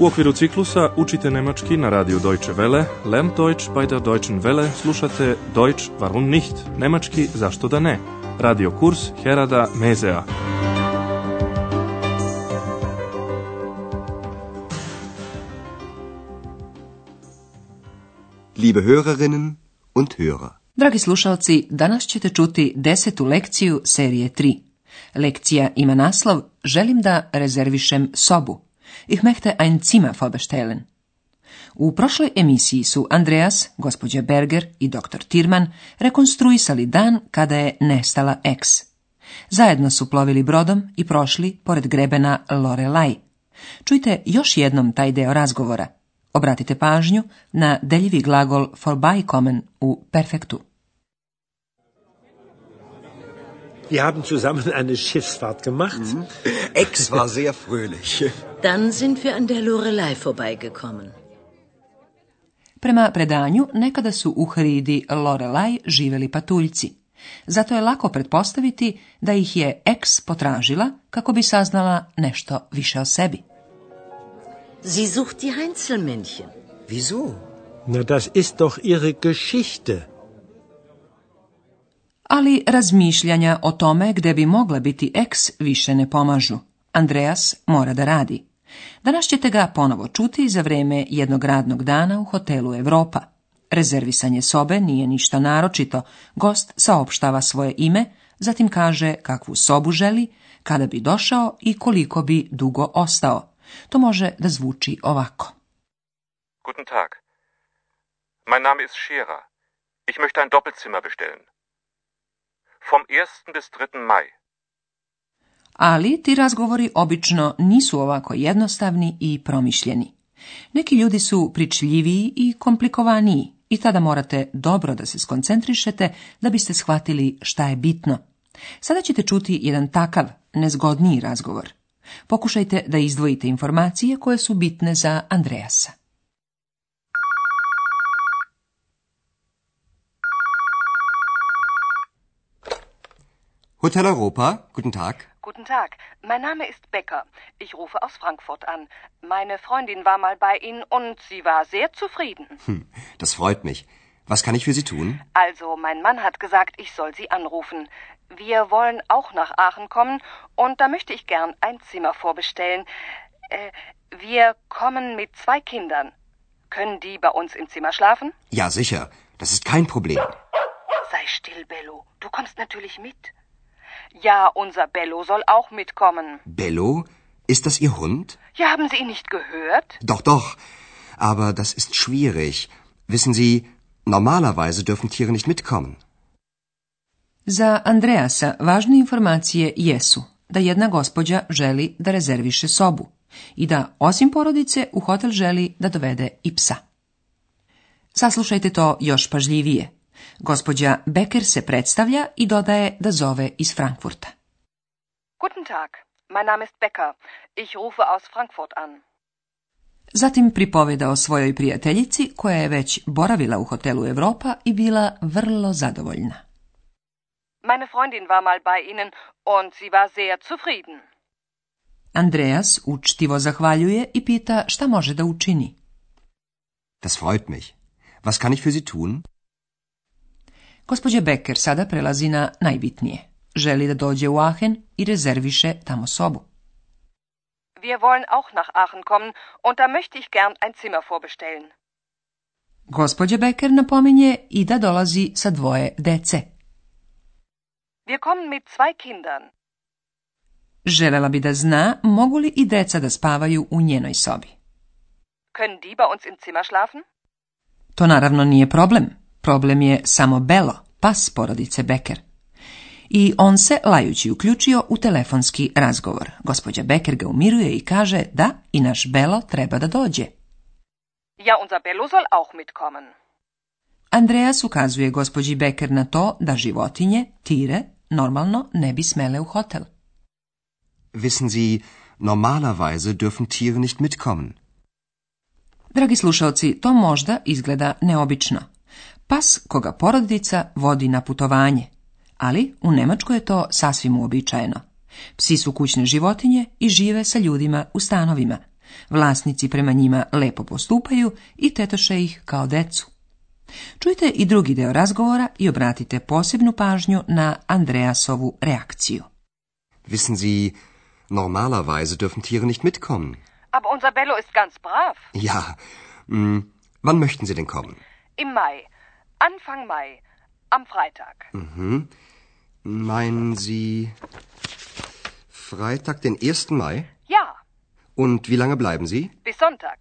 U okviru ciklusa učite nemački na radiju Deutsche Welle, Lern Deutsch bei der Deutschen Welle, slušate Deutsch warum nicht, nemački zašto da ne, radio kurs Herada Mezea. Liebe Hörerinnen und Hörer. Dragi slušalci, danas ćete čuti desetu lekciju serije 3. Lekcija ima naslov Želim da rezervišem sobu. Ich möchte ein Zimmer vorbestellen. U prošloj emisiji su Andreas, gospođa Berger i dr. Tirman rekonstruisali dan kada je nestala ex. Zajedno su plovili brodom i prošli pored grebena Lorelai. Čujte još jednom taj deo razgovora. Obratite pažnju na deljivi glagol common u perfektu. Wir haben zusammen eine Schiffsfahrt gemacht. Mhm. Ex war sehr fröhlich. Dann sind wir an der vorbeigekommen. Prema predanju, nekada su u hridi Lorelaj živeli patuljci. Zato je lako pretpostaviti da ih je ex potražila kako bi saznala nešto više o sebi. Sie sucht die Wieso? Na das ist doch ihre Geschichte. Ali razmišljanja o tome gde bi mogla biti ex više ne pomažu. Andreas mora da radi. Danas ćete ga ponovo čuti za vrijeme jednog radnog dana u hotelu Europa. Rezervisanje sobe nije ništa naročito. Gost saopštava svoje ime, zatim kaže kakvu sobu želi, kada bi došao i koliko bi dugo ostao. To može da zvuči ovako. Guten Tag. Mein Name ist Ich möchte ein Doppelzimmer bestellen. Vom 1. bis 3. Mai ali ti razgovori obično nisu ovako jednostavni i promišljeni. Neki ljudi su pričljiviji i komplikovaniji i tada morate dobro da se skoncentrišete da biste shvatili šta je bitno. Sada ćete čuti jedan takav, nezgodniji razgovor. Pokušajte da izdvojite informacije koje su bitne za Andreasa. Hotel Europa, guten Tag. Guten Tag, mein Name ist Becker. Ich rufe aus Frankfurt an. Meine Freundin war mal bei Ihnen und sie war sehr zufrieden. Hm, das freut mich. Was kann ich für Sie tun? Also, mein Mann hat gesagt, ich soll Sie anrufen. Wir wollen auch nach Aachen kommen und da möchte ich gern ein Zimmer vorbestellen. Äh, wir kommen mit zwei Kindern. Können die bei uns im Zimmer schlafen? Ja, sicher. Das ist kein Problem. Sei still, Bello. Du kommst natürlich mit. Ja, unser Bello soll auch mitkommen. Bello? Ist das Ihr Hund? Ja, haben Sie ihn nicht gehört? Doch, doch. Aber das ist schwierig. Wissen Sie, normalerweise dürfen Tiere nicht mitkommen. Za Andreasa važne informacije jesu da jedna gospođa želi da rezerviše sobu i da osim porodice u hotel želi da dovede i psa. Saslušajte to još pažljivije. Gospođa Becker se predstavlja i dodaje da zove iz Frankfurta. Guten Tag, mein Name ist Becker. Ich rufe aus Frankfurt an. Zatim pripoveda o svojoj prijateljici koja je već boravila u hotelu Europa i bila vrlo zadovoljna. Meine Freundin war mal bei Ihnen und sie war sehr zufrieden. Andreas učtivo zahvaljuje i pita šta može da učini. Das freut mich. Was kann ich für Sie tun? Gospođa Becker sada prelazi na najbitnije. Želi da dođe u Aachen i rezerviše tamo sobu. Wir wollen auch nach Aachen kommen und da möchte ich gern ein Zimmer vorbestellen. Gospođa Becker napominje i da dolazi sa dvoje dece. Wir kommen mit zwei Kindern. Želela bi da zna mogu li i deca da spavaju u njenoj sobi. Können die bei uns im Zimmer schlafen? To naravno nije problem. Problem je samo Belo, pas porodice Becker. I on se, lajući, uključio u telefonski razgovor. Gospođa Becker ga umiruje i kaže da i naš Belo treba da dođe. Ja, unser soll auch mitkommen. Andreas ukazuje gospođi Becker na to da životinje, tire, normalno ne bi smele u hotel. Wissen Sie, normalerweise dürfen nicht mitkommen. Dragi slušalci, to možda izgleda neobično, pas koga porodica vodi na putovanje. Ali u Nemačkoj je to sasvim uobičajeno. Psi su kućne životinje i žive sa ljudima u stanovima. Vlasnici prema njima lepo postupaju i tetoše ih kao decu. Čujte i drugi dio razgovora i obratite posebnu pažnju na Andreasovu reakciju. Wissen Sie, normalerweise dürfen Tiere nicht mitkommen. Aber unser Bello ist ganz brav. Ja. Mm, wann möchten Sie denn kommen? Im Mai. Anfang Mai, am Freitag. Mhm. Meinen Sie Freitag, den 1. Mai? Ja. Und wie lange bleiben Sie? Bis Sonntag.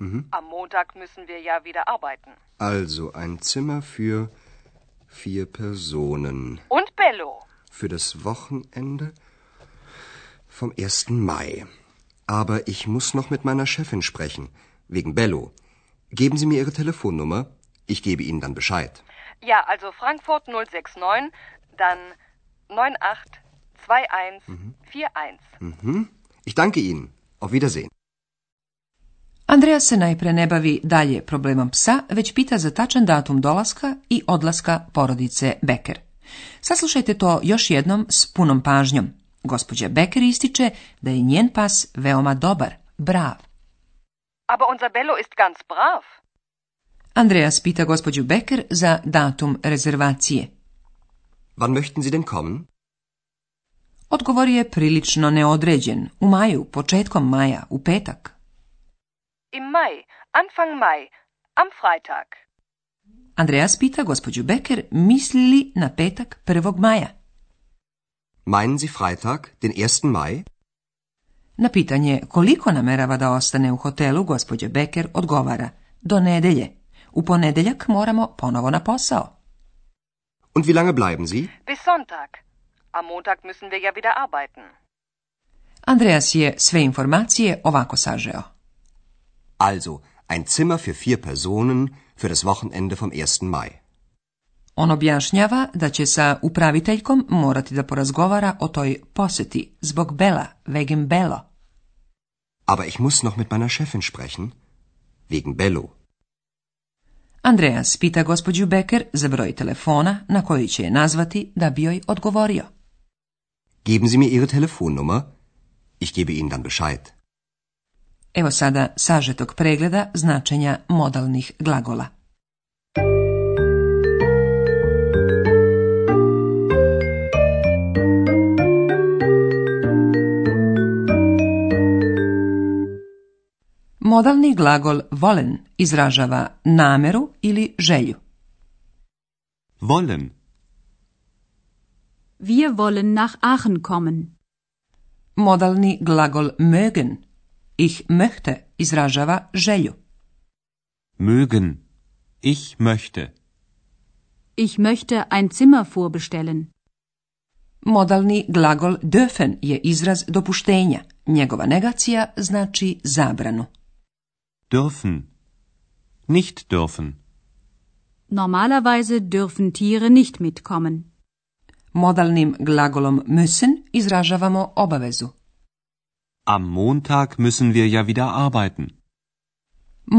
Mhm. Am Montag müssen wir ja wieder arbeiten. Also ein Zimmer für vier Personen. Und Bello. Für das Wochenende vom 1. Mai. Aber ich muss noch mit meiner Chefin sprechen, wegen Bello. Geben Sie mir Ihre Telefonnummer. Ich gebe Ihnen dann Bescheid. Ja, also Frankfurt 069, dann 982141. Mhm. Mhm. Ich danke Ihnen. Auf Wiedersehen. Andreas se najpre ne bavi dalje problemom psa, već pita za tačan datum dolaska i odlaska porodice Becker. Saslušajte to još jednom s punom pažnjom. Gospođa Becker ističe da je njen pas veoma dobar, brav. Aber unser Bello ist ganz brav. Andreas pita gospođu Becker za datum rezervacije. Wann möchten Sie denn kommen? Odgovor je prilično neodređen. U maju, početkom maja, u petak. Im maj, Anfang maj, am Freitag. Andreas pita gospođu Becker misli li na petak 1. maja. Meinen Sie Freitag, den 1. Mai? Na pitanje koliko namerava da ostane u hotelu, gospođa Becker odgovara do nedelje. U ponedeljak moramo ponovo na posao. Und wie lange bleiben Sie? Bis Sonntag. Am Montag müssen wir ja wieder arbeiten. Andreas je sve informacije ovako sažeo. Also, ein Zimmer für vier Personen für das Wochenende vom 1. Mai. On objašnjava da će sa upraviteljkom morati da porazgovara o toj posjeti zbog Bela, wegen Bello. Aber ich muss noch mit meiner Chefin sprechen, wegen Bello. Andreas pita gospođu Becker za broj telefona na koji će je nazvati da bi joj odgovorio. Geben Sie mir Ihre Telefonnummer. Ich gebe Ihnen dann Bescheid. Evo sada sažetog pregleda značenja modalnih glagola. Modalni glagol VOLEN izražava nameru ili želju. Wollen. Wir wollen nach Aachen kommen. Modalni glagol mögen, ich möchte, izražava želju. Mögen, ich möchte. Ich möchte ein Zimmer vorbestellen. Modalni glagol dürfen je izraz dopuštenja. Njegova negacija znači zabranu. dürfen, nicht dürfen. Normalerweise dürfen Tiere nicht mitkommen. Modalnim glagolom müssen izražavamo obavezu. Am Montag müssen wir ja wieder arbeiten.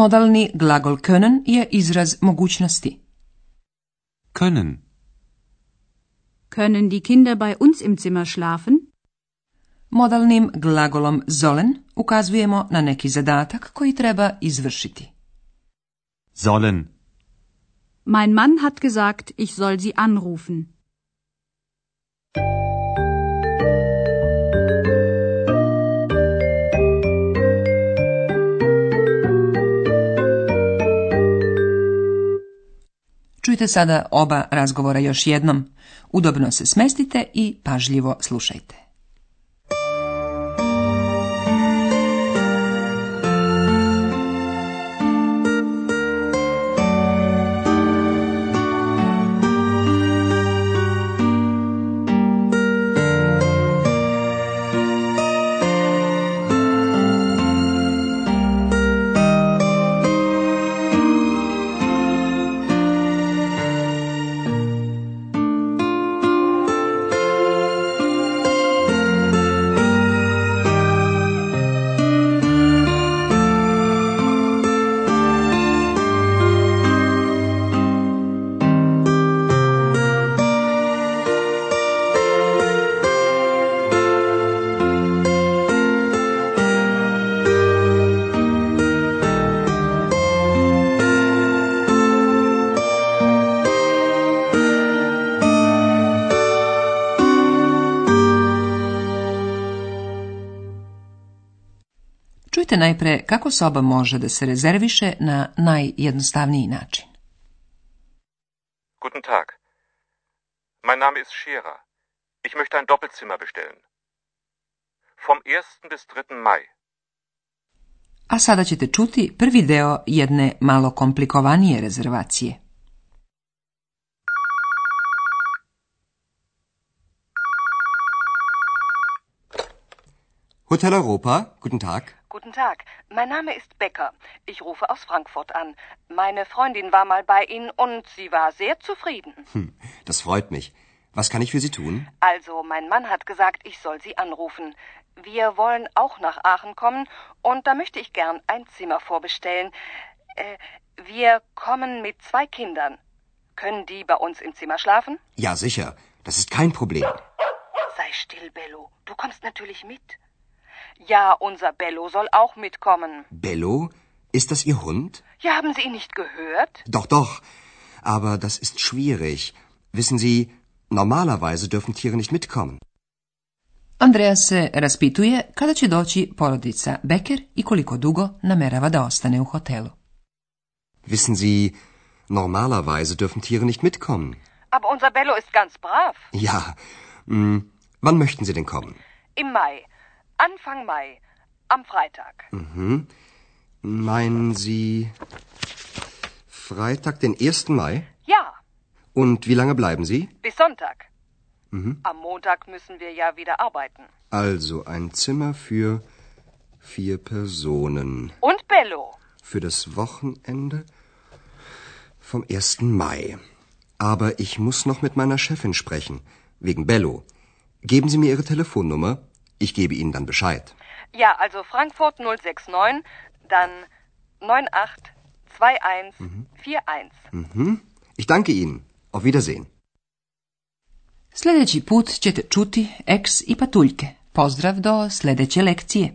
Modalni glagol können je izraz mogućnosti. Können. Können die Kinder bei uns im Zimmer schlafen? Modalnim glagolom ZOLEN ukazujemo na neki zadatak koji treba izvršiti. Sollen. Mein Mann hat gesagt, ich soll sie anrufen. Čujte sada oba razgovora još jednom. Udobno se smestite i pažljivo slušajte. Čujte najpre kako soba može da se rezerviše na najjednostavniji način. Guten Tag. Mein Name ist Scherer. Ich möchte ein Doppelzimmer bestellen. Vom 1. bis 3. Mai. A sada ćete čuti prvi deo jedne malo komplikovanije rezervacije. Hotel Europa, guten Tag. Guten Tag, mein Name ist Becker. Ich rufe aus Frankfurt an. Meine Freundin war mal bei Ihnen und sie war sehr zufrieden. Hm, das freut mich. Was kann ich für Sie tun? Also, mein Mann hat gesagt, ich soll Sie anrufen. Wir wollen auch nach Aachen kommen und da möchte ich gern ein Zimmer vorbestellen. Äh, wir kommen mit zwei Kindern. Können die bei uns im Zimmer schlafen? Ja, sicher. Das ist kein Problem. Sei still, Bello. Du kommst natürlich mit. Ja, unser Bello soll auch mitkommen. Bello? Ist das Ihr Hund? Ja, haben Sie ihn nicht gehört? Doch, doch. Aber das ist schwierig. Wissen Sie, normalerweise dürfen Tiere nicht mitkommen. Andreas se eh, raspituje kada će doći porodica Becker i koliko dugo namerava da ostane u hotelu. Wissen Sie, normalerweise dürfen Tiere nicht mitkommen. Aber unser Bello ist ganz brav. Ja. Hm, wann möchten Sie denn kommen? Im Mai. Anfang Mai, am Freitag. Mhm. Meinen Sie Freitag, den 1. Mai? Ja. Und wie lange bleiben Sie? Bis Sonntag. Mhm. Am Montag müssen wir ja wieder arbeiten. Also ein Zimmer für vier Personen. Und Bello. Für das Wochenende vom 1. Mai. Aber ich muss noch mit meiner Chefin sprechen, wegen Bello. Geben Sie mir Ihre Telefonnummer. Ich gebe Ihnen dann Bescheid. Ja, also Frankfurt 069, dann 982141. Mhm. Mhm. Ich danke Ihnen. Auf Wiedersehen. Sljedeći put ćete čuti eks i patuljke. Pozdrav do sljedeće lekcije.